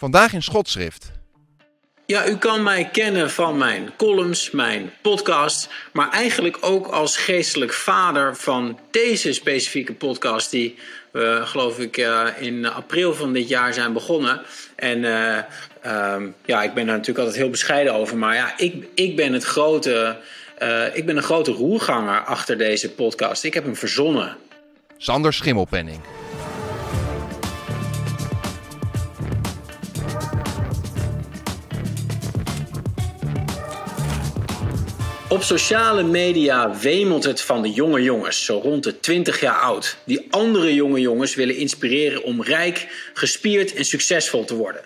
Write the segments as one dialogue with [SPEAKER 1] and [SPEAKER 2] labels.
[SPEAKER 1] Vandaag in Schotschrift.
[SPEAKER 2] Ja, u kan mij kennen van mijn columns, mijn podcast, maar eigenlijk ook als geestelijk vader van deze specifieke podcast die we, geloof ik, eh, in april van dit jaar zijn begonnen. En eh, ehm, ja, ik ben daar natuurlijk altijd heel bescheiden over, maar ja, ik, ik ben het grote, eh, ik ben een grote roerganger achter deze podcast. Ik heb hem verzonnen.
[SPEAKER 1] Sander Schimmelpenning.
[SPEAKER 2] Op sociale media wemelt het van de jonge jongens, zo rond de 20 jaar oud, die andere jonge jongens willen inspireren om rijk, gespierd en succesvol te worden.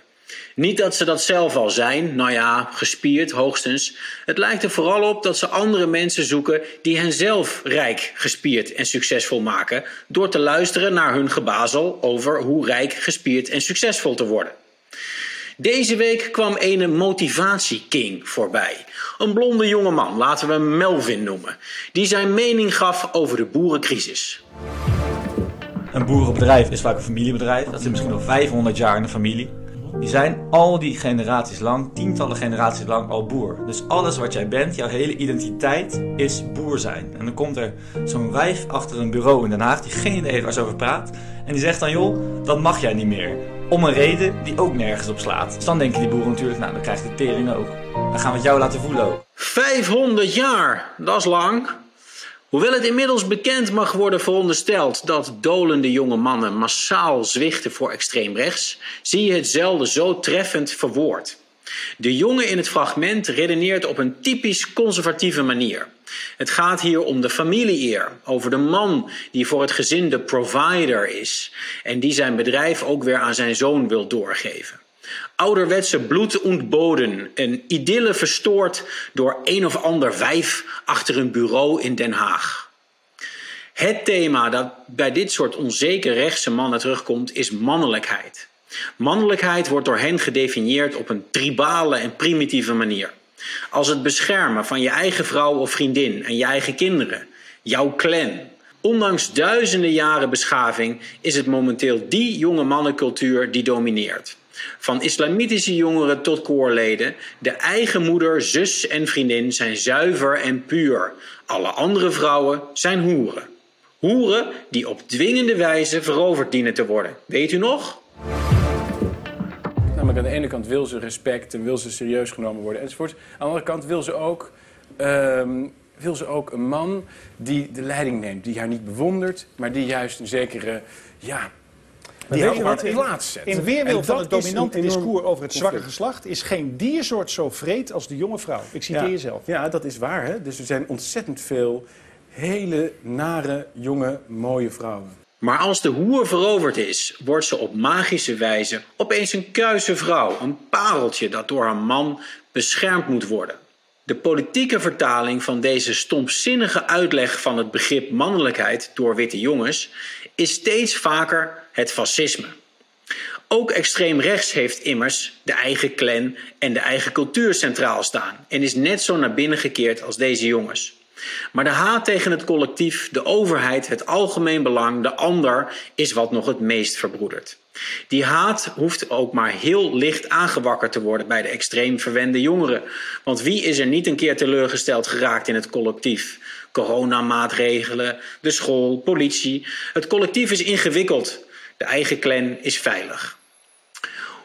[SPEAKER 2] Niet dat ze dat zelf al zijn, nou ja, gespierd hoogstens. Het lijkt er vooral op dat ze andere mensen zoeken die hen zelf rijk, gespierd en succesvol maken, door te luisteren naar hun gebazel over hoe rijk, gespierd en succesvol te worden. Deze week kwam een motivatieking voorbij. Een blonde jongeman, laten we hem Melvin noemen, die zijn mening gaf over de boerencrisis.
[SPEAKER 3] Een boerenbedrijf is vaak een familiebedrijf. Dat zit misschien al 500 jaar in de familie. Die zijn al die generaties lang, tientallen generaties lang al boer. Dus alles wat jij bent, jouw hele identiteit, is boer zijn. En dan komt er zo'n wijf achter een bureau in Den Haag die geen idee heeft waar ze over praat. En die zegt dan, joh, dat mag jij niet meer. Om een reden die ook nergens op slaat. Dus dan denken die boeren natuurlijk, nou dan krijgt de tering ook. Dan gaan we het jou laten voelen ook.
[SPEAKER 2] 500 jaar, dat is lang. Hoewel het inmiddels bekend mag worden verondersteld dat dolende jonge mannen massaal zwichten voor extreem rechts, zie je het zelden zo treffend verwoord. De jongen in het fragment redeneert op een typisch conservatieve manier. Het gaat hier om de familieeer, over de man die voor het gezin de provider is en die zijn bedrijf ook weer aan zijn zoon wil doorgeven. Ouderwetse bloed ontboden, een idylle verstoord door een of ander wijf achter een bureau in Den Haag. Het thema dat bij dit soort onzeker rechtse mannen terugkomt is mannelijkheid. Mannelijkheid wordt door hen gedefinieerd op een tribale en primitieve manier. Als het beschermen van je eigen vrouw of vriendin en je eigen kinderen, jouw clan. Ondanks duizenden jaren beschaving is het momenteel die jonge mannencultuur die domineert. Van islamitische jongeren tot koorleden, de eigen moeder, zus en vriendin zijn zuiver en puur. Alle andere vrouwen zijn hoeren. Hoeren die op dwingende wijze veroverd dienen te worden. Weet u nog?
[SPEAKER 4] Namelijk aan de ene kant wil ze respect en wil ze serieus genomen worden enzovoort. Aan de andere kant wil ze ook, ehm, wil ze ook een man die de leiding neemt. Die haar niet bewondert, maar die juist een zekere, ja, die
[SPEAKER 5] weet je wat, in-
[SPEAKER 4] plaats zet.
[SPEAKER 5] In weerwil van het dominante discours over het zwakke geslacht... is geen diersoort zo vreed als de jonge vrouw. Ik citeer
[SPEAKER 4] ja.
[SPEAKER 5] jezelf.
[SPEAKER 4] Ja, dat is waar. Hè? Dus er zijn ontzettend veel hele nare, jonge, mooie vrouwen.
[SPEAKER 2] Maar als de hoer veroverd is, wordt ze op magische wijze opeens een kuise vrouw, een pareltje dat door haar man beschermd moet worden. De politieke vertaling van deze stompzinnige uitleg van het begrip mannelijkheid door witte jongens is steeds vaker het fascisme. Ook extreem rechts heeft immers de eigen clan en de eigen cultuur centraal staan en is net zo naar binnen gekeerd als deze jongens. Maar de haat tegen het collectief, de overheid, het algemeen belang, de ander is wat nog het meest verbroedert. Die haat hoeft ook maar heel licht aangewakkerd te worden bij de extreem verwende jongeren. Want wie is er niet een keer teleurgesteld geraakt in het collectief? Coronamaatregelen, de school, politie. Het collectief is ingewikkeld. De eigen clan is veilig.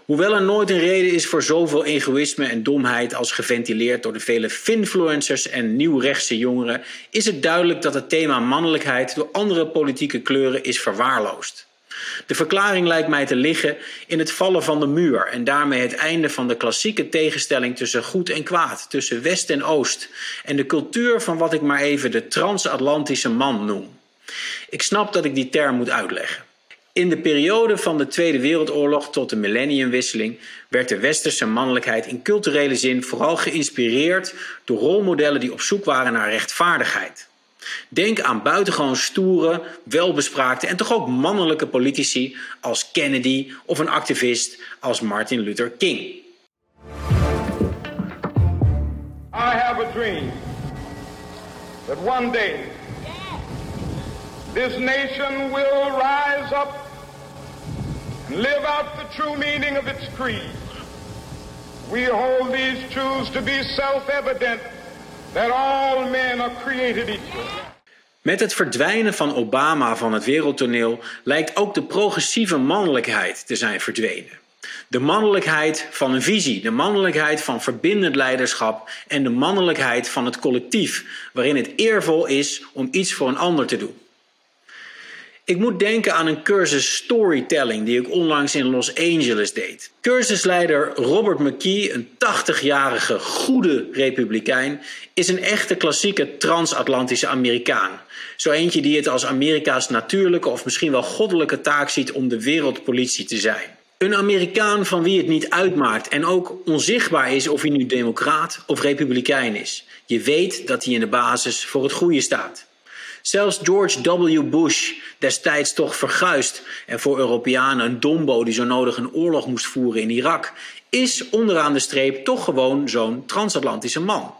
[SPEAKER 2] Hoewel er nooit een reden is voor zoveel egoïsme en domheid als geventileerd door de vele finfluencers en nieuwrechtse jongeren, is het duidelijk dat het thema mannelijkheid door andere politieke kleuren is verwaarloosd. De verklaring lijkt mij te liggen in het vallen van de muur en daarmee het einde van de klassieke tegenstelling tussen goed en kwaad, tussen West en Oost en de cultuur van wat ik maar even de transatlantische man noem. Ik snap dat ik die term moet uitleggen. In de periode van de Tweede Wereldoorlog tot de millenniumwisseling werd de westerse mannelijkheid in culturele zin vooral geïnspireerd door rolmodellen die op zoek waren naar rechtvaardigheid. Denk aan buitengewoon stoere, welbespraakte en toch ook mannelijke politici als Kennedy of een activist als Martin Luther King.
[SPEAKER 6] I have a dream that one day this nation will rise up live out the true meaning of its creed. We hold these truths to be self-evident that all men are created equal.
[SPEAKER 2] Met het verdwijnen van Obama van het wereldtoneel lijkt ook de progressieve mannelijkheid te zijn verdwenen. De mannelijkheid van een visie, de mannelijkheid van verbindend leiderschap en de mannelijkheid van het collectief, waarin het eervol is om iets voor een ander te doen. Ik moet denken aan een cursus storytelling die ik onlangs in Los Angeles deed. Cursusleider Robert McKee, een 80-jarige goede republikein, is een echte klassieke transatlantische Amerikaan. Zo eentje die het als Amerika's natuurlijke of misschien wel goddelijke taak ziet om de wereldpolitie te zijn. Een Amerikaan van wie het niet uitmaakt en ook onzichtbaar is of hij nu democraat of republikein is. Je weet dat hij in de basis voor het goede staat. Zelfs George W. Bush, destijds toch verguisd en voor Europeanen een dombo die zo nodig een oorlog moest voeren in Irak, is onderaan de streep toch gewoon zo'n transatlantische man.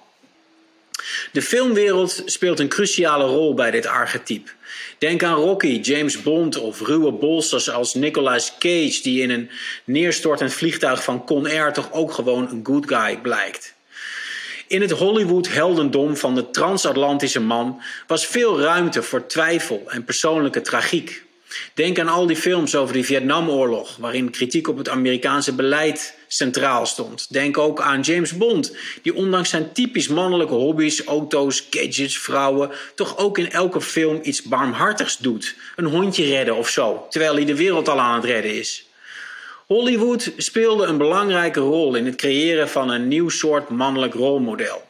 [SPEAKER 2] De filmwereld speelt een cruciale rol bij dit archetype. Denk aan Rocky, James Bond of ruwe bolsters als Nicolas Cage, die in een neerstortend vliegtuig van Con Air toch ook gewoon een good guy blijkt. In het Hollywood-heldendom van de transatlantische man was veel ruimte voor twijfel en persoonlijke tragiek. Denk aan al die films over de Vietnamoorlog, waarin kritiek op het Amerikaanse beleid centraal stond. Denk ook aan James Bond, die ondanks zijn typisch mannelijke hobby's, auto's, gadgets, vrouwen, toch ook in elke film iets barmhartigs doet. Een hondje redden of zo, terwijl hij de wereld al aan het redden is. Hollywood speelde een belangrijke rol in het creëren van een nieuw soort mannelijk rolmodel.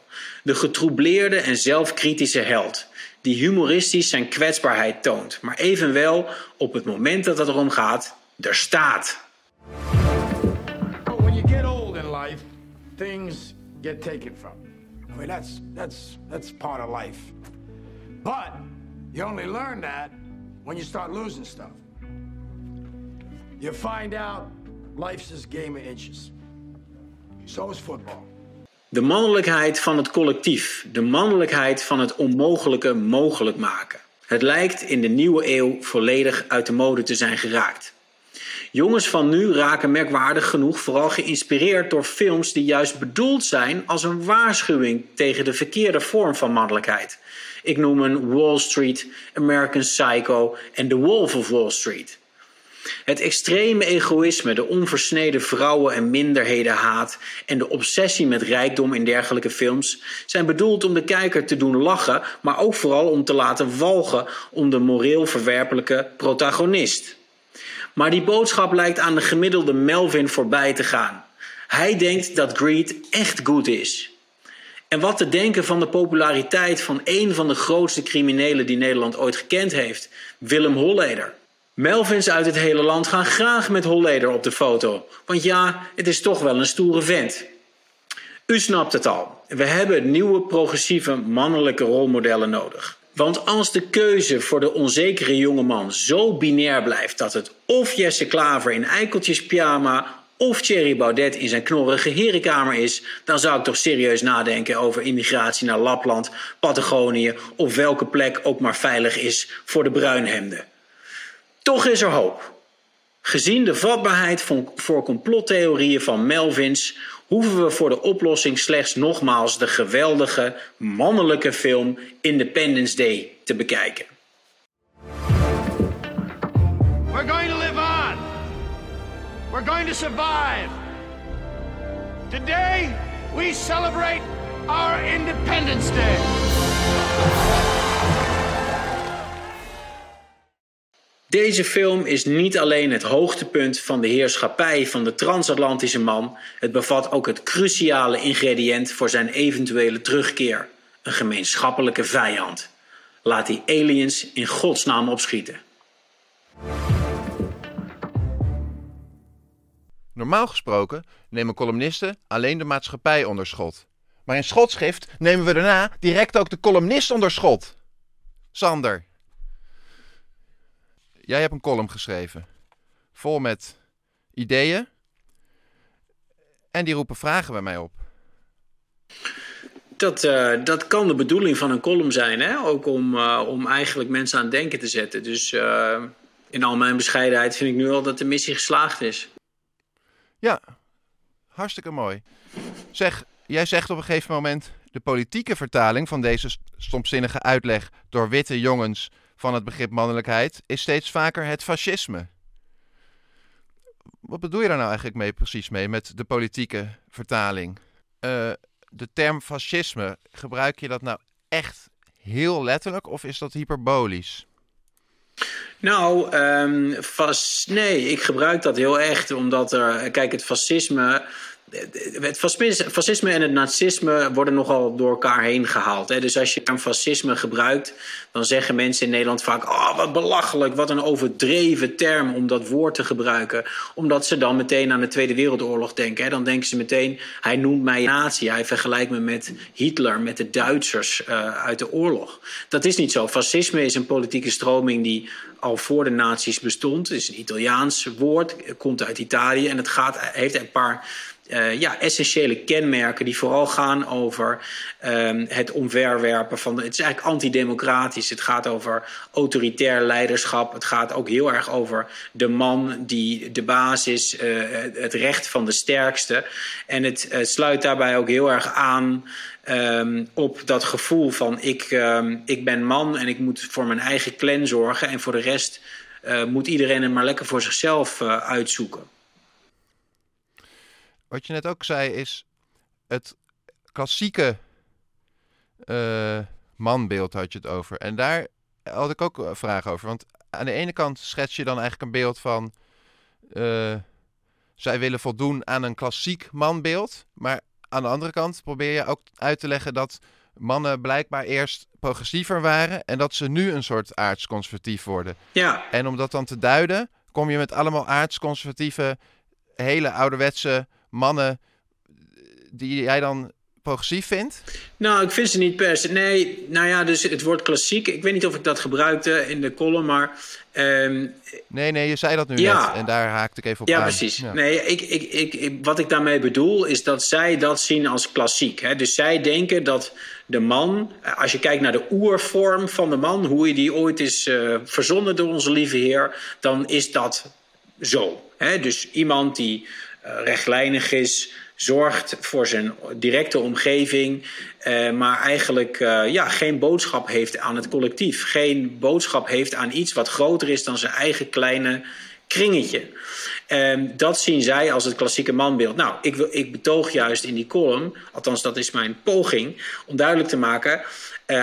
[SPEAKER 2] De getroubleerde en zelfkritische held, die humoristisch zijn kwetsbaarheid toont, maar evenwel op het moment dat het erom gaat, er staat.
[SPEAKER 6] When you get old in life, things get taken from. I mean, that's, that's, that's part of life. But you only learn that when you start losing stuff. You find out life's this game of inches.
[SPEAKER 2] De mannelijkheid van het collectief, de mannelijkheid van het onmogelijke mogelijk maken. Het lijkt in de nieuwe eeuw volledig uit de mode te zijn geraakt. Jongens van nu raken merkwaardig genoeg vooral geïnspireerd door films die juist bedoeld zijn als een waarschuwing tegen de verkeerde vorm van mannelijkheid. Ik noem een Wall Street, American Psycho en The Wolf of Wall Street. Het extreme egoïsme, de onversneden vrouwen- en minderhedenhaat en de obsessie met rijkdom in dergelijke films zijn bedoeld om de kijker te doen lachen, maar ook vooral om te laten walgen om de moreel verwerpelijke protagonist. Maar die boodschap lijkt aan de gemiddelde Melvin voorbij te gaan. Hij denkt dat greed echt goed is. En wat te denken van de populariteit van een van de grootste criminelen die Nederland ooit gekend heeft, Willem Holleder. Melvins uit het hele land gaan graag met Holleder op de foto, want ja, het is toch wel een stoere vent. U snapt het al, we hebben nieuwe progressieve mannelijke rolmodellen nodig. Want als de keuze voor de onzekere jongeman zo binair blijft dat het of Jesse Klaver in eikeltjes pyjama of Thierry Baudet in zijn knorrige herenkamer is, dan zou ik toch serieus nadenken over immigratie naar Lapland, Patagonië of welke plek ook maar veilig is voor de bruinhemden. Toch is er hoop. Gezien de vatbaarheid voor complottheorieën van Melvins hoeven we voor de oplossing slechts nogmaals de geweldige mannelijke film Independence Day te bekijken.
[SPEAKER 6] We're going to live on. We're going to survive. Today, we celebrate our Independence Day.
[SPEAKER 2] Deze film is niet alleen het hoogtepunt van de heerschappij van de transatlantische man, het bevat ook het cruciale ingrediënt voor zijn eventuele terugkeer: een gemeenschappelijke vijand. Laat die aliens in godsnaam opschieten.
[SPEAKER 1] Normaal gesproken nemen columnisten alleen de maatschappij onder schot. Maar in schotschrift nemen we daarna direct ook de columnist onder schot. Sander, jij hebt een column geschreven. Vol met ideeën. En die roepen vragen bij mij op.
[SPEAKER 2] Dat, uh, dat kan de bedoeling van een column zijn, hè? ook om, uh, om eigenlijk mensen aan het denken te zetten. Dus uh, in al mijn bescheidenheid vind ik nu al dat de missie geslaagd is.
[SPEAKER 1] Ja, hartstikke mooi. Zeg, jij zegt op een gegeven moment... de politieke vertaling van deze stomzinnige uitleg... door witte jongens van het begrip mannelijkheid... is steeds vaker het fascisme. Wat bedoel je daar nou eigenlijk mee, precies mee, met de politieke vertaling? Uh, de term fascisme, gebruik je dat nou echt heel letterlijk of is dat hyperbolisch?
[SPEAKER 2] Nou, fas, nee, ik gebruik dat heel echt, omdat er, kijk, het fascisme het fascisme en het nazisme worden nogal door elkaar heen gehaald. Hè? Dus als je een fascisme gebruikt, dan zeggen mensen in Nederland vaak: Oh, wat belachelijk, wat een overdreven term om dat woord te gebruiken. Omdat ze dan meteen aan de Tweede Wereldoorlog denken. Hè? Dan denken ze meteen: Hij noemt mij nazi. Hij vergelijkt me met Hitler, met de Duitsers uh, uit de oorlog. Dat is niet zo. Fascisme is een politieke stroming die al voor de nazi's bestond. Het is een Italiaans woord, komt uit Italië en het gaat, heeft een paar uh, ja, essentiële kenmerken die vooral gaan over um, het omverwerpen van. Het is eigenlijk antidemocratisch. Het gaat over autoritair leiderschap. Het gaat ook heel erg over de man die de baas is, uh, het recht van de sterkste. En het uh, sluit daarbij ook heel erg aan. Um, op dat gevoel van ik, um, ik ben man en ik moet voor mijn eigen clan zorgen en voor de rest moet iedereen het maar lekker voor zichzelf uitzoeken
[SPEAKER 1] wat je net ook zei, is het klassieke uh, manbeeld had je het over. En daar had ik ook een vraag over. Want aan de ene kant schets je dan eigenlijk een beeld van... Uh, zij willen voldoen aan een klassiek manbeeld. Maar aan de andere kant probeer je ook uit te leggen dat mannen blijkbaar eerst progressiever waren... en dat ze nu een soort aardsconservatief worden.
[SPEAKER 2] Ja.
[SPEAKER 1] En om dat dan te duiden, kom je met allemaal aardsconservatieve... hele ouderwetse mannen die jij dan progressief vindt?
[SPEAKER 2] Nou, ik vind ze niet per se. Nee, nou ja, dus het woord klassiek. Ik weet niet of ik dat gebruikte in de column, maar. Um,
[SPEAKER 1] nee, nee, je zei dat nu ja, net en daar haakte ik even op
[SPEAKER 2] ja,
[SPEAKER 1] aan.
[SPEAKER 2] Precies. Ja, precies. Nee, ik, ik, ik, ik, wat ik daarmee bedoel is dat zij dat zien als klassiek. Hè? Dus zij denken dat de man, als je kijkt naar de oervorm van de man, hoe je die ooit is uh, verzonnen door onze lieve Heer, dan is dat zo. Hè? Dus iemand die rechtlijnig is, zorgt voor zijn directe omgeving, uh, maar eigenlijk uh, ja, geen boodschap heeft aan het collectief. Geen boodschap heeft aan iets wat groter is dan zijn eigen kleine kringetje. Uh, dat zien zij als het klassieke manbeeld. Nou, ik, wil, ik betoog juist in die column, althans dat is mijn poging, om duidelijk te maken.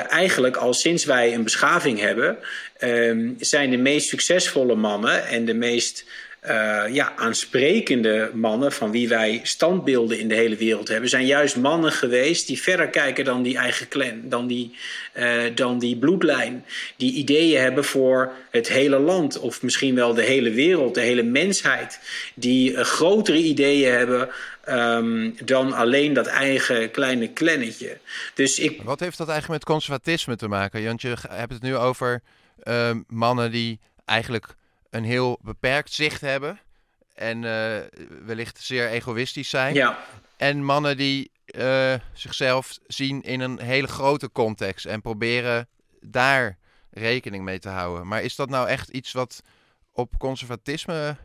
[SPEAKER 2] Eigenlijk al sinds wij een beschaving hebben, uh, zijn de meest succesvolle mannen en de meest uh, ja, aansprekende mannen van wie wij standbeelden in de hele wereld hebben, zijn juist mannen geweest die verder kijken dan die eigen clan, dan die, uh, dan die bloedlijn. Die ideeën hebben voor het hele land of misschien wel de hele wereld, de hele mensheid. Die uh, grotere ideeën hebben um, dan alleen dat eigen kleine klannetje. Dus ik...
[SPEAKER 1] Wat heeft dat eigenlijk met conservatisme te maken? Want je hebt het nu over ehm, mannen die eigenlijk een heel beperkt zicht hebben. En uh, wellicht zeer egoïstisch zijn.
[SPEAKER 2] Ja.
[SPEAKER 1] En mannen die uh, zichzelf zien in een hele grote context en proberen daar rekening mee te houden. Maar is dat nou echt iets wat op conservatisme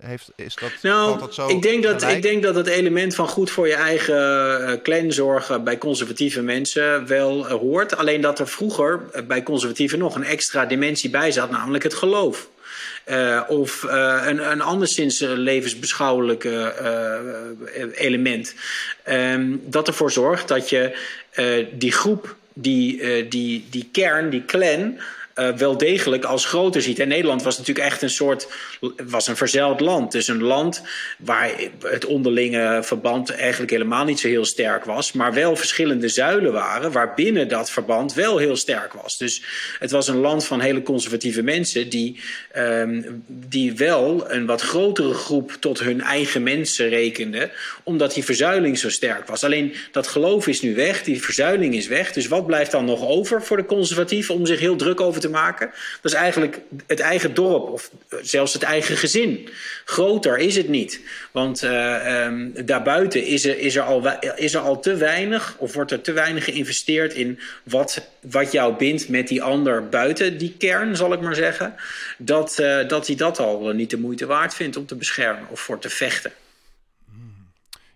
[SPEAKER 1] heeft, is dat,
[SPEAKER 2] Nou,
[SPEAKER 1] dat zo
[SPEAKER 2] ik denk dat,
[SPEAKER 1] gelijk?
[SPEAKER 2] ik denk dat het element van goed voor je eigen eh, clan zorgen bij conservatieve mensen wel eh, hoort. Alleen dat er vroeger eh, bij conservatieven nog een extra dimensie bij zat, namelijk het geloof. Eh, of eh, een, een anderszins eh, levensbeschouwelijk element. Ehm, dat ervoor zorgt dat je die groep, die, die, die kern, die clan eh, wel degelijk als groter ziet. En Nederland was natuurlijk echt een soort, was een verzeild land. Dus een land waar het onderlinge verband eigenlijk helemaal niet zo heel sterk was, maar wel verschillende zuilen waren, waarbinnen dat verband wel heel sterk was. Dus het was een land van hele conservatieve mensen die, ehm, die wel een wat grotere groep tot hun eigen mensen rekenden, omdat die verzuiling zo sterk was. Alleen dat geloof is nu weg, die verzuiling is weg. Dus wat blijft dan nog over voor de conservatieven om zich heel druk over te maken? Dat is eigenlijk het eigen dorp of zelfs het eigen gezin. Groter is het niet. Want uh, um, daarbuiten is er, is, er al, is er al te weinig, of wordt er te weinig geïnvesteerd in wat, wat jou bindt met die ander buiten die kern, zal ik maar zeggen. Dat, uh, dat hij dat al niet de moeite waard vindt om te beschermen of voor te vechten.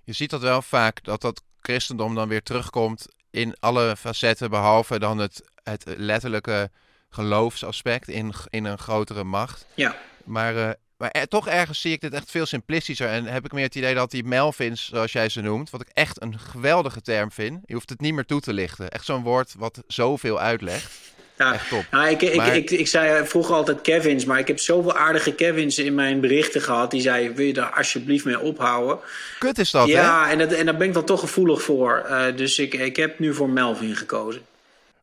[SPEAKER 1] Je ziet dat wel vaak, dat dat christendom dan weer terugkomt in alle facetten, behalve dan het, het letterlijke geloofsaspect in, in een grotere macht.
[SPEAKER 2] Ja.
[SPEAKER 1] Maar, uh, maar er, toch ergens zie ik dit echt veel simplistischer. En heb ik meer het idee dat die Melvins, zoals jij ze noemt, wat ik echt een geweldige term vind. Je hoeft het niet meer toe te lichten. Echt zo'n woord wat zoveel uitlegt.
[SPEAKER 2] Ja. Nou, ik, ik,
[SPEAKER 1] maar...
[SPEAKER 2] ik, ik, ik, zei vroeger altijd Kevins, maar ik heb zoveel aardige Kevins in mijn berichten gehad. Die zei, wil je daar alsjeblieft mee ophouden?
[SPEAKER 1] Kut is dat,
[SPEAKER 2] ja,
[SPEAKER 1] hè?
[SPEAKER 2] en, dat, en daar ben ik dan toch gevoelig voor. Uh, dus ik, ik heb nu voor Melvin gekozen.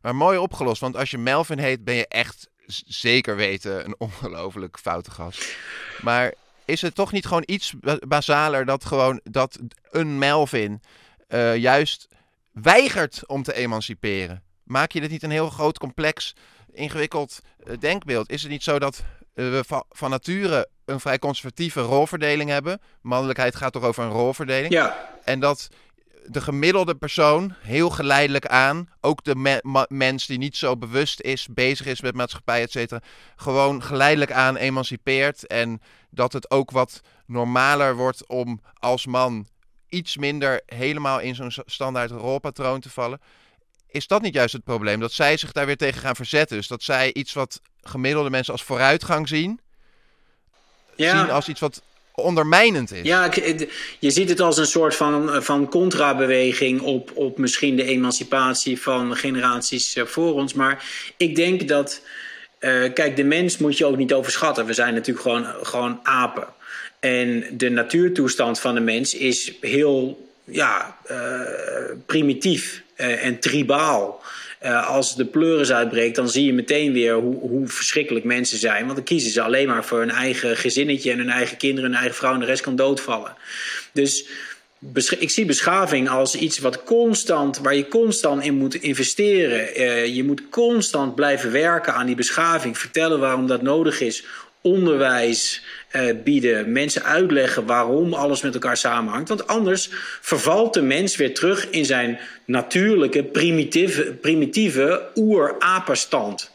[SPEAKER 1] Maar mooi opgelost, want als je Melvin heet, ben je echt zeker weten een ongelooflijk foute gast. Maar is het toch niet gewoon iets basaler dat gewoon dat een Melvin uh, juist weigert om te emanciperen? Maak je dit niet een heel groot, complex, ingewikkeld uh, denkbeeld? Is het niet zo dat uh, we van, van nature een vrij conservatieve rolverdeling hebben? Mannelijkheid gaat toch over een rolverdeling?
[SPEAKER 2] Ja.
[SPEAKER 1] En dat de gemiddelde persoon heel geleidelijk aan, ook de me mens die niet zo bewust is, bezig is met maatschappij, et cetera, gewoon geleidelijk aan emancipeert. En dat het ook wat normaler wordt om als man iets minder helemaal in zo'n standaard rolpatroon te vallen. Is dat niet juist het probleem? Dat zij zich daar weer tegen gaan verzetten. Dus dat zij iets wat gemiddelde mensen als vooruitgang zien,
[SPEAKER 2] ja.
[SPEAKER 1] zien als iets wat ondermijnend is.
[SPEAKER 2] Ja, je ziet het als een soort van, van contrabeweging op, op misschien de emancipatie van generaties voor ons. Maar ik denk dat, uh, kijk, de mens moet je ook niet overschatten. We zijn natuurlijk gewoon, gewoon apen. En de natuurtoestand van de mens is heel ja, uh, primitief en tribaal. Uh, als de pleuris uitbreekt, dan zie je meteen weer hoe, hoe, verschrikkelijk mensen zijn. Want dan kiezen ze alleen maar voor hun eigen gezinnetje en hun eigen kinderen, hun eigen vrouw en de rest kan doodvallen. Dus ik zie beschaving als iets wat constant, waar je constant in moet investeren. Uh, je moet constant blijven werken aan die beschaving, vertellen waarom dat nodig is. Onderwijs uh, bieden, mensen uitleggen waarom alles met elkaar samenhangt. Want anders vervalt de mens weer terug in zijn natuurlijke, primitieve, primitieve oer-apenstand.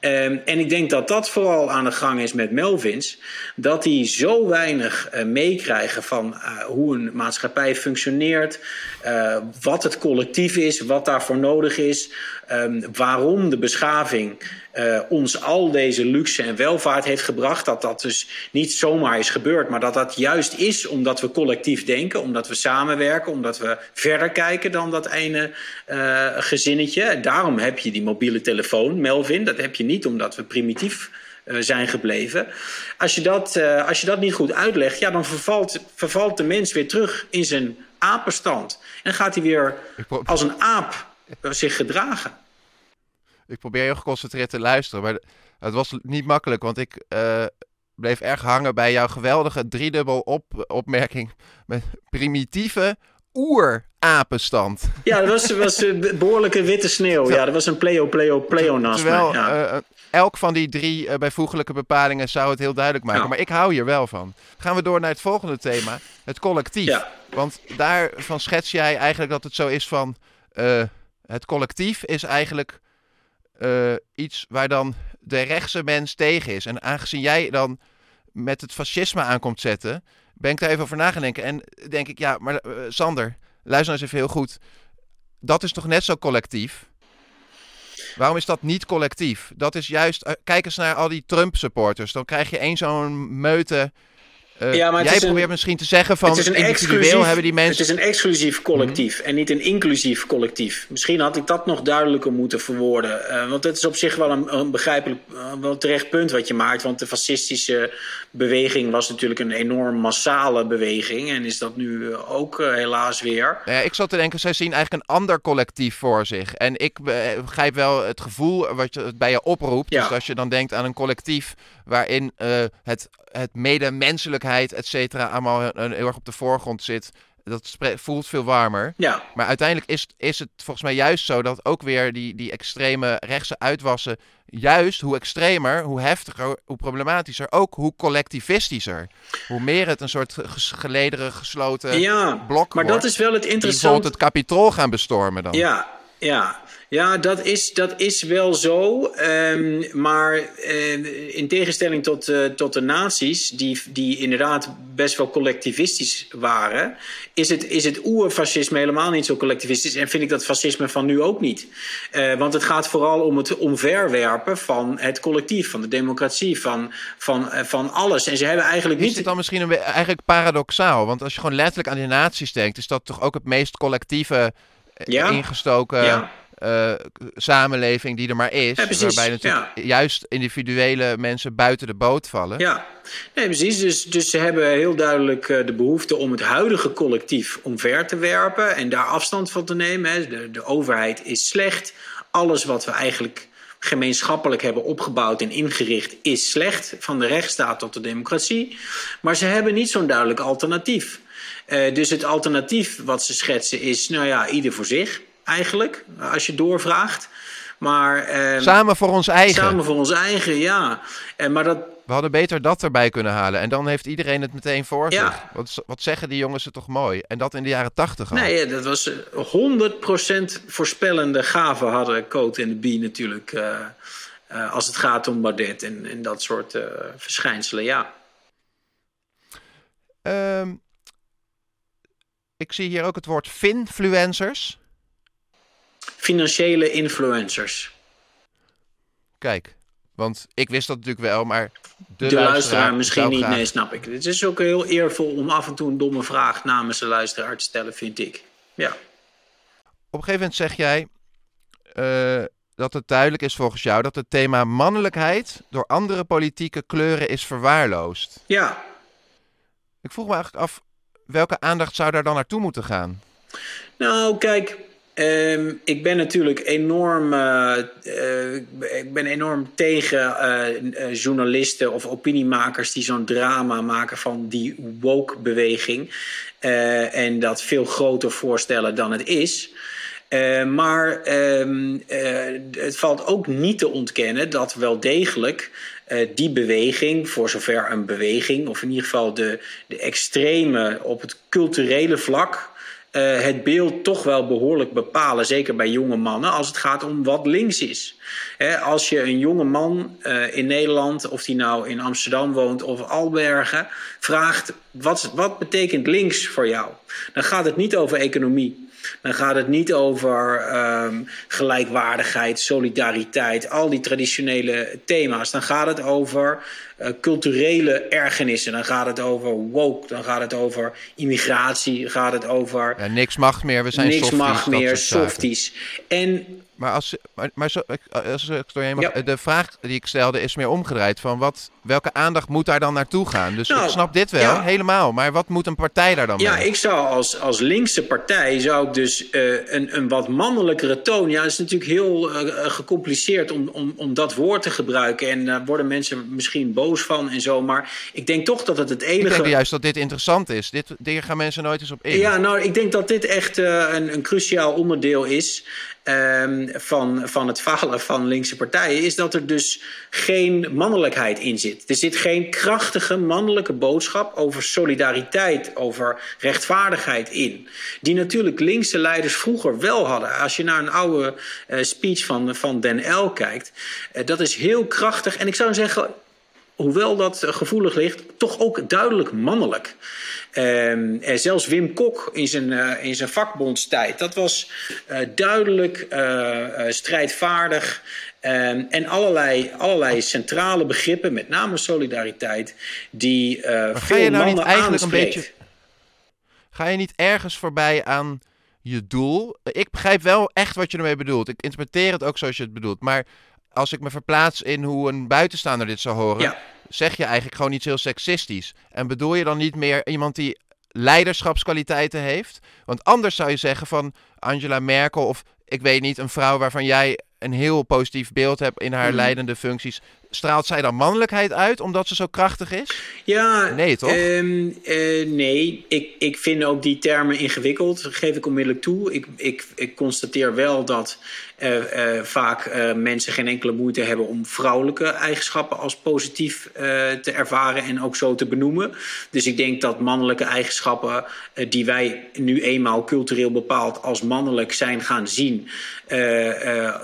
[SPEAKER 2] Um, en ik denk dat dat vooral aan de gang is met Melvins. Dat die zo weinig uh, meekrijgen van uh, hoe een maatschappij functioneert. Uh, wat het collectief is, wat daarvoor nodig is. Um, waarom de beschaving ons al deze luxe en welvaart heeft gebracht. Dat dat dus niet zomaar is gebeurd. Maar dat dat juist is omdat we collectief denken. Omdat we samenwerken. Omdat we verder kijken dan dat ene gezinnetje. En daarom heb je die mobiele telefoon, Melvin. Dat heb je niet omdat we primitief uh, zijn gebleven. Als je, dat, uh, als je dat niet goed uitlegt, ja, dan vervalt, vervalt de mens weer terug in zijn apenstand. En gaat hij weer als een aap uh, zich gedragen.
[SPEAKER 1] Ik probeer heel geconcentreerd te luisteren, maar het was niet makkelijk, want ik uh, bleef erg hangen bij jouw geweldige driedubbel op opmerking met primitieve oer-apenstand.
[SPEAKER 2] Ja, dat was, was een behoorlijke witte sneeuw. Ja, dat was een pleo, pleo, pleonasme.
[SPEAKER 1] Terwijl
[SPEAKER 2] ja.
[SPEAKER 1] uh, elk van die drie uh, bijvoeglijke bepalingen zou het heel duidelijk maken. Ja. Maar ik hou hier wel van. Gaan we door naar het volgende thema. Het collectief.
[SPEAKER 2] Ja.
[SPEAKER 1] Want daarvan schets jij eigenlijk dat het zo is van... Uh, het collectief is eigenlijk iets waar dan de rechtse mens tegen is. En aangezien jij dan met het fascisme aankomt zetten, ben ik daar even over na denken. En denk ik, ja, maar uh, Sander, luister nou eens even heel goed. Dat is toch net zo collectief? Waarom is dat niet collectief? Dat is juist, uh, kijk eens naar al die Trump-supporters. Dan krijg je één zo'n meute uh, ja, maar jij probeert een, misschien te zeggen van het is een individueel hebben die mensen...
[SPEAKER 2] Het is een exclusief collectief mm. en niet een inclusief collectief. Misschien had ik dat nog duidelijker moeten verwoorden. Uh, want het is op zich wel een, een begrijpelijk, uh, wel terecht punt wat je maakt. Want de fascistische beweging was natuurlijk een enorm massale beweging. En is dat nu ook helaas weer.
[SPEAKER 1] Ja, ik zat te denken, zij zien eigenlijk een ander collectief voor zich. En ik begrijp wel het gevoel wat je, bij je oproept. Ja. Dus als je dan denkt aan een collectief waarin het het medemenselijkheid, et cetera, allemaal heel erg op de voorgrond zit. Dat voelt veel warmer.
[SPEAKER 2] Ja.
[SPEAKER 1] Maar uiteindelijk is, is het volgens mij juist zo dat ook weer die, die extreme rechtse uitwassen, juist hoe extremer, hoe heftiger, hoe problematischer, ook hoe collectivistischer. Hoe meer het een soort gelederen, gesloten
[SPEAKER 2] ja,
[SPEAKER 1] blok
[SPEAKER 2] maar dat is wel het interessante.
[SPEAKER 1] bijvoorbeeld het kapitool gaan bestormen dan.
[SPEAKER 2] Ja, ja. Ja, dat is, dat is wel zo. Um, maar uh, in tegenstelling tot, uh, tot de nazi's, die, die inderdaad best wel collectivistisch waren, is het, is het oerfascisme helemaal niet zo collectivistisch. En vind ik dat fascisme van nu ook niet. Uh, want het gaat vooral om het omverwerpen van het collectief, van de democratie, van, van, van alles. En ze hebben eigenlijk niet.
[SPEAKER 1] Is dit dan misschien een, eigenlijk paradoxaal? Want als je gewoon letterlijk aan de nazi's denkt, is dat toch ook het meest collectieve ja? ingestoken. Ja uh, samenleving die er maar is.
[SPEAKER 2] Ja,
[SPEAKER 1] waarbij natuurlijk juist individuele mensen buiten de boot vallen.
[SPEAKER 2] Ja, nee, precies. Dus, dus ze hebben heel duidelijk uh, de behoefte om het huidige collectief omver te werpen en daar afstand van te nemen. Hè. De, de overheid is slecht. Alles wat we eigenlijk gemeenschappelijk hebben opgebouwd en ingericht is slecht. Van de rechtsstaat tot de democratie. Maar ze hebben niet zo'n duidelijk alternatief. Uh, dus het alternatief wat ze schetsen is, nou ja, ieder voor zich eigenlijk, als je doorvraagt. Maar,
[SPEAKER 1] eh, samen voor ons eigen.
[SPEAKER 2] Samen voor ons eigen, ja. En, maar dat...
[SPEAKER 1] We hadden beter dat erbij kunnen halen. En dan heeft iedereen het meteen voor ja. zich. Wat, wat zeggen die jongens het toch mooi? En dat in de jaren tachtig al.
[SPEAKER 2] Nee, dat was 100% voorspellende gaven hadden Coat en de Bie natuurlijk. Uh, uh, als het gaat om Baudet en, en dat soort verschijnselen, ja.
[SPEAKER 1] Um, ik zie hier ook het woord finfluencers
[SPEAKER 2] financiële influencers.
[SPEAKER 1] Kijk, want ik wist dat natuurlijk wel, maar
[SPEAKER 2] de, de luisteraar, misschien niet. Nee, snap ik. Het is ook heel eervol om af en toe een domme vraag namens de luisteraar te stellen, vind ik. Ja.
[SPEAKER 1] Op een gegeven moment zeg jij uh, dat het duidelijk is volgens jou dat het thema mannelijkheid door andere politieke kleuren is verwaarloosd.
[SPEAKER 2] Ja.
[SPEAKER 1] Ik vroeg me eigenlijk af, welke aandacht zou daar dan naartoe moeten gaan?
[SPEAKER 2] Nou, kijk, Um, ik ben natuurlijk enorm, uh, uh, ik ben enorm tegen uh, journalisten of opiniemakers die zo'n drama maken van die woke-beweging. en dat veel groter voorstellen dan het is. maar um, het valt ook niet te ontkennen dat wel degelijk die beweging, voor zover een beweging, of in ieder geval de, de extreme op het culturele vlak uh, het beeld toch wel behoorlijk bepalen, zeker bij jonge mannen, als het gaat om wat links is. als je een jonge man uh, in Nederland, of die nou in Amsterdam woont of Albergen, vraagt wat, wat betekent links voor jou? Dan gaat het niet over economie. Dan gaat het niet over um, gelijkwaardigheid, solidariteit, al die traditionele thema's. Dan gaat het over uh, culturele ergernissen. Dan gaat het over woke, dan gaat het over immigratie, dan gaat het over...
[SPEAKER 1] Ja, niks mag meer, we zijn
[SPEAKER 2] niks
[SPEAKER 1] softies.
[SPEAKER 2] Niks mag meer, softies. En
[SPEAKER 1] maar als, maar, maar zo, als ik doorheen mag, de vraag die ik stelde is meer omgedraaid. Van wat, welke aandacht moet daar dan naartoe gaan? Dus nou, ik snap dit wel, helemaal. Maar wat moet een partij daar dan
[SPEAKER 2] ja,
[SPEAKER 1] mee?
[SPEAKER 2] Ja, ik zou als, als linkse partij zou ik dus uh, een, een wat mannelijkere toon... Ja, het is natuurlijk heel uh, gecompliceerd om, om, om dat woord te gebruiken. En daar worden mensen misschien boos van en zo. Maar ik denk toch dat het het enige... Ik
[SPEAKER 1] denk juist dat dit interessant is. Dit, hier gaan mensen nooit eens op in.
[SPEAKER 2] Ja, nou, ik denk dat dit echt een, een cruciaal onderdeel is... Um, van, het falen van linkse partijen, is dat er dus geen mannelijkheid in zit. Er zit geen krachtige mannelijke boodschap over solidariteit, over rechtvaardigheid in. Die natuurlijk linkse leiders vroeger wel hadden. Als je naar een oude uh, speech van, van Den L kijkt, uh, dat is heel krachtig. En ik zou zeggen, hoewel dat eh, gevoelig ligt, toch ook duidelijk mannelijk. Um, en zelfs Wim Kok in zijn, uh, in zijn vakbondstijd, dat was uh, duidelijk uh, strijdvaardig. Um, en allerlei, allerlei centrale begrippen, met name solidariteit, die veel
[SPEAKER 1] je nou
[SPEAKER 2] mannen
[SPEAKER 1] eigenlijk
[SPEAKER 2] aanspreekt.
[SPEAKER 1] een beetje. Ga je niet ergens voorbij aan je doel? Ik begrijp wel echt wat je ermee bedoelt. Ik interpreteer het ook zoals je het bedoelt. Maar als ik me verplaats in hoe een buitenstaander dit zou horen,
[SPEAKER 2] Ja.
[SPEAKER 1] zeg je eigenlijk gewoon iets heel seksistisch. En bedoel je dan niet meer iemand die leiderschapskwaliteiten heeft? Want anders zou je zeggen van Angela Merkel of ik weet niet, een vrouw waarvan jij een heel positief beeld hebt in haar
[SPEAKER 2] Mhm.
[SPEAKER 1] leidende functies. Straalt zij dan mannelijkheid uit omdat ze zo krachtig is?
[SPEAKER 2] Ja,
[SPEAKER 1] Nee, toch?
[SPEAKER 2] ehm, eh, nee, ik, ik vind ook die termen ingewikkeld, geef ik onmiddellijk toe. Ik, ik, ik constateer wel dat eh, vaak eh, mensen geen enkele moeite hebben om vrouwelijke eigenschappen als positief te ervaren en ook zo te benoemen. Dus ik denk dat mannelijke eigenschappen die wij nu eenmaal cultureel bepaald als mannelijk zijn gaan zien,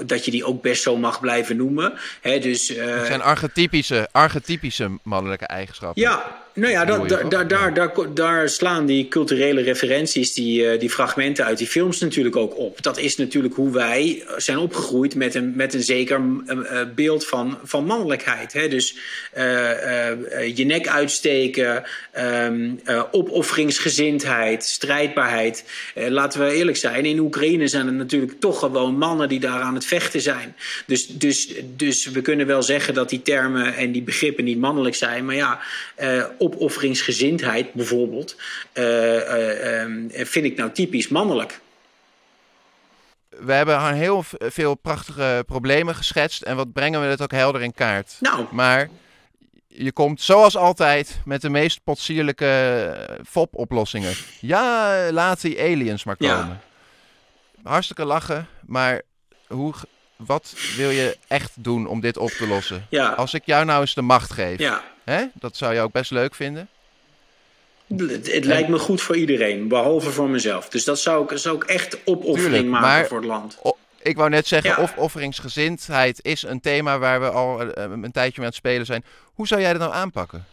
[SPEAKER 2] dat je die ook best zo mag blijven noemen. Hè, dus,
[SPEAKER 1] Het zijn archetypische, archetypische mannelijke eigenschappen.
[SPEAKER 2] ja, nou ja, dat, daar, daar, daar, daar, daar slaan die culturele referenties, die, eh, die fragmenten uit die films natuurlijk ook op. Dat is natuurlijk hoe wij zijn opgegroeid met een, met een zeker eh, eh, beeld van, van mannelijkheid. Hè? Dus eh, eh, eh, je nek uitsteken, eh, opofferingsgezindheid, strijdbaarheid. Eh, laten we eerlijk zijn, in Oekraïne zijn het natuurlijk toch gewoon mannen die daar aan het vechten zijn. Dus, dus, dus we kunnen wel zeggen dat die termen en die begrippen niet mannelijk zijn. Maar ja, eh, opofferingsgezindheid bijvoorbeeld, eh, eh, ehm, vind ik nou typisch mannelijk.
[SPEAKER 1] We hebben heel veel prachtige problemen geschetst. En wat brengen we het ook helder in kaart.
[SPEAKER 2] Nou,
[SPEAKER 1] Maar je komt zoals altijd met de meest potsierlijke eh, FOP-oplossingen. Ja, laat die aliens maar
[SPEAKER 2] Ja.
[SPEAKER 1] komen. Hartstikke lachen, maar hoe, wat wil je echt doen om dit op te lossen?
[SPEAKER 2] ja,
[SPEAKER 1] Als ik jou nou eens de macht geef,
[SPEAKER 2] ja.
[SPEAKER 1] Hè? dat zou je ook best leuk vinden.
[SPEAKER 2] Het, het lijkt me goed voor iedereen, behalve voor mezelf. Dus dat zou ik, zou ik echt opoffering
[SPEAKER 1] Tuurlijk,
[SPEAKER 2] maken
[SPEAKER 1] maar-
[SPEAKER 2] voor het land.
[SPEAKER 1] O- ik wou net zeggen,
[SPEAKER 2] Ja.
[SPEAKER 1] opofferingsgezindheid is een thema waar we al eh, een tijdje mee aan het spelen zijn. Hoe zou jij dat nou aanpakken?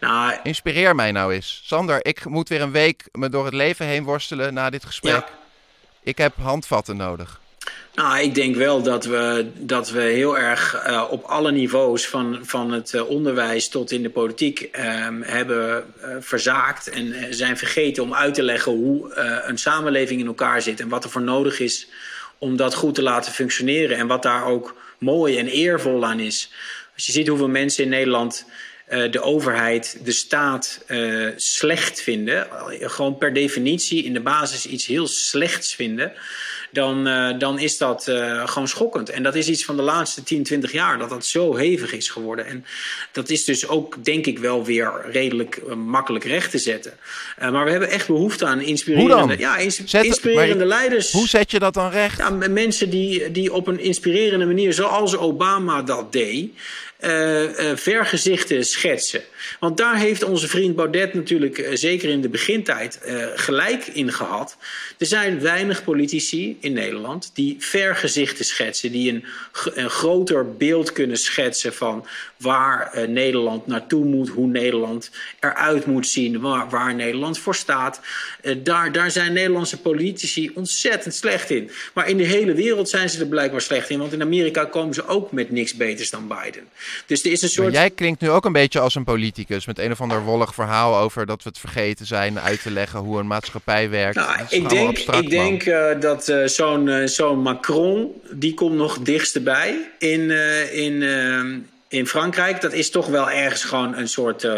[SPEAKER 2] Nou,
[SPEAKER 1] Inspireer mij nou eens. Sander, ik moet weer een week me door het leven heen worstelen na dit gesprek.
[SPEAKER 2] Ja.
[SPEAKER 1] Ik heb handvatten nodig.
[SPEAKER 2] Nou, ik denk wel dat we, dat we heel erg eh, op alle niveaus, van, van het eh, onderwijs tot in de politiek, ehm, hebben eh, verzaakt en zijn vergeten om uit te leggen hoe een samenleving in elkaar zit en wat er voor nodig is om dat goed te laten functioneren en wat daar ook mooi en eervol aan is. Als je ziet hoeveel mensen in Nederland de overheid, de staat slecht vinden, gewoon per definitie in de basis iets heel slechts vinden, dan, eh, dan is dat eh, gewoon schokkend. En dat is iets van de laatste 10, 20 jaar, dat dat zo hevig is geworden. En dat is dus ook, denk ik, wel weer redelijk eh, makkelijk recht te zetten. Maar we hebben echt behoefte aan inspirerende,
[SPEAKER 1] Hoe dan?
[SPEAKER 2] Ja, ins-
[SPEAKER 1] Zet-
[SPEAKER 2] inspirerende
[SPEAKER 1] maar-
[SPEAKER 2] leiders.
[SPEAKER 1] Hoe zet je dat dan recht?
[SPEAKER 2] Ja, mensen die, die op een inspirerende manier, zoals Obama dat deed, eh, vergezichten schetsen. Want daar heeft onze vriend Baudet natuurlijk, eh, zeker in de begintijd, gelijk in gehad. Er zijn weinig politici in Nederland die vergezichten schetsen, die een, een groter beeld kunnen schetsen van waar Nederland naartoe moet, hoe Nederland eruit moet zien, waar, waar Nederland voor staat. Daar, daar zijn Nederlandse politici ontzettend slecht in. Maar in de hele wereld zijn ze er blijkbaar slecht in, want in Amerika komen ze ook met niks beters dan Biden. Dus er is een
[SPEAKER 1] Maar
[SPEAKER 2] soort.
[SPEAKER 1] jij klinkt nu ook een beetje als een politicus met een of ander wollig verhaal over dat we het vergeten zijn uit te leggen hoe een maatschappij werkt.
[SPEAKER 2] Nou, ik denk,
[SPEAKER 1] abstract,
[SPEAKER 2] ik denk eh, dat eh, zo'n eh, zo'n Macron, die komt nog dichtstbij in, in, in Frankrijk. Dat is toch wel ergens gewoon een soort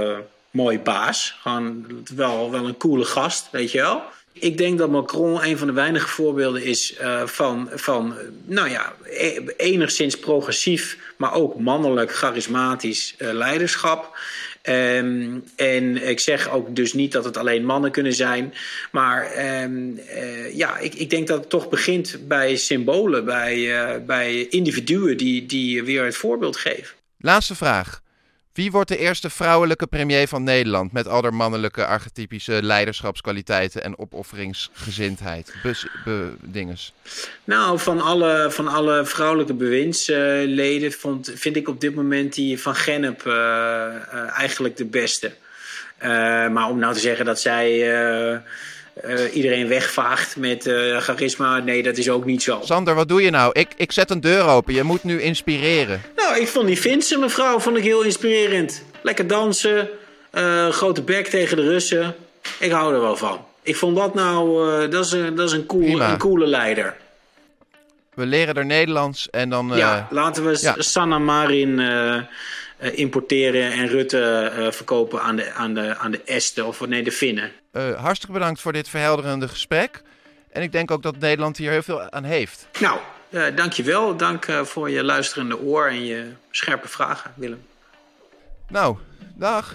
[SPEAKER 2] mooi baas. Gewoon wel, wel een coole gast, weet je wel. Ik denk dat Macron een van de weinige voorbeelden is eh, van, van, nou ja, e- enigszins progressief, maar ook mannelijk, charismatisch eh, leiderschap. Ehm, en ik zeg ook dus niet dat het alleen mannen kunnen zijn. Maar ehm, eh, ja, ik, ik denk dat het toch begint bij symbolen, bij, bij individuen die, die weer het voorbeeld geven.
[SPEAKER 1] Laatste vraag. Wie wordt de eerste vrouwelijke premier van Nederland met al haar mannelijke archetypische leiderschapskwaliteiten en opofferingsgezindheid? Bus.
[SPEAKER 2] Nou, van alle, van alle vrouwelijke bewindsleden vond, vind ik op dit moment die van Gennep uh, uh, eigenlijk de beste. Uh, maar om nou te zeggen dat zij uh, iedereen wegvaagt met uh, charisma. Nee, dat is ook niet zo.
[SPEAKER 1] Sander, wat doe je nou? Ik, ik zet een deur open. Je moet nu inspireren.
[SPEAKER 2] Nou, ik vond die Vincent, mevrouw, vond ik heel inspirerend. Lekker dansen, uh, grote bek tegen de Russen. Ik hou er wel van. Ik vond dat nou, dat is, een, dat is een, cool, een coole leider.
[SPEAKER 1] We leren er Nederlands en dan...
[SPEAKER 2] ja, laten we ja. Sanna Marin importeren en Rutte verkopen aan de, aan, de, aan de Esten of nee, de Finnen.
[SPEAKER 1] Uh, hartstikke bedankt voor dit verhelderende gesprek. En ik denk ook dat Nederland hier heel veel aan heeft.
[SPEAKER 2] Nou, uh, dankjewel. Dank voor je luisterende oor en je scherpe vragen, Willem.
[SPEAKER 1] Nou, dag.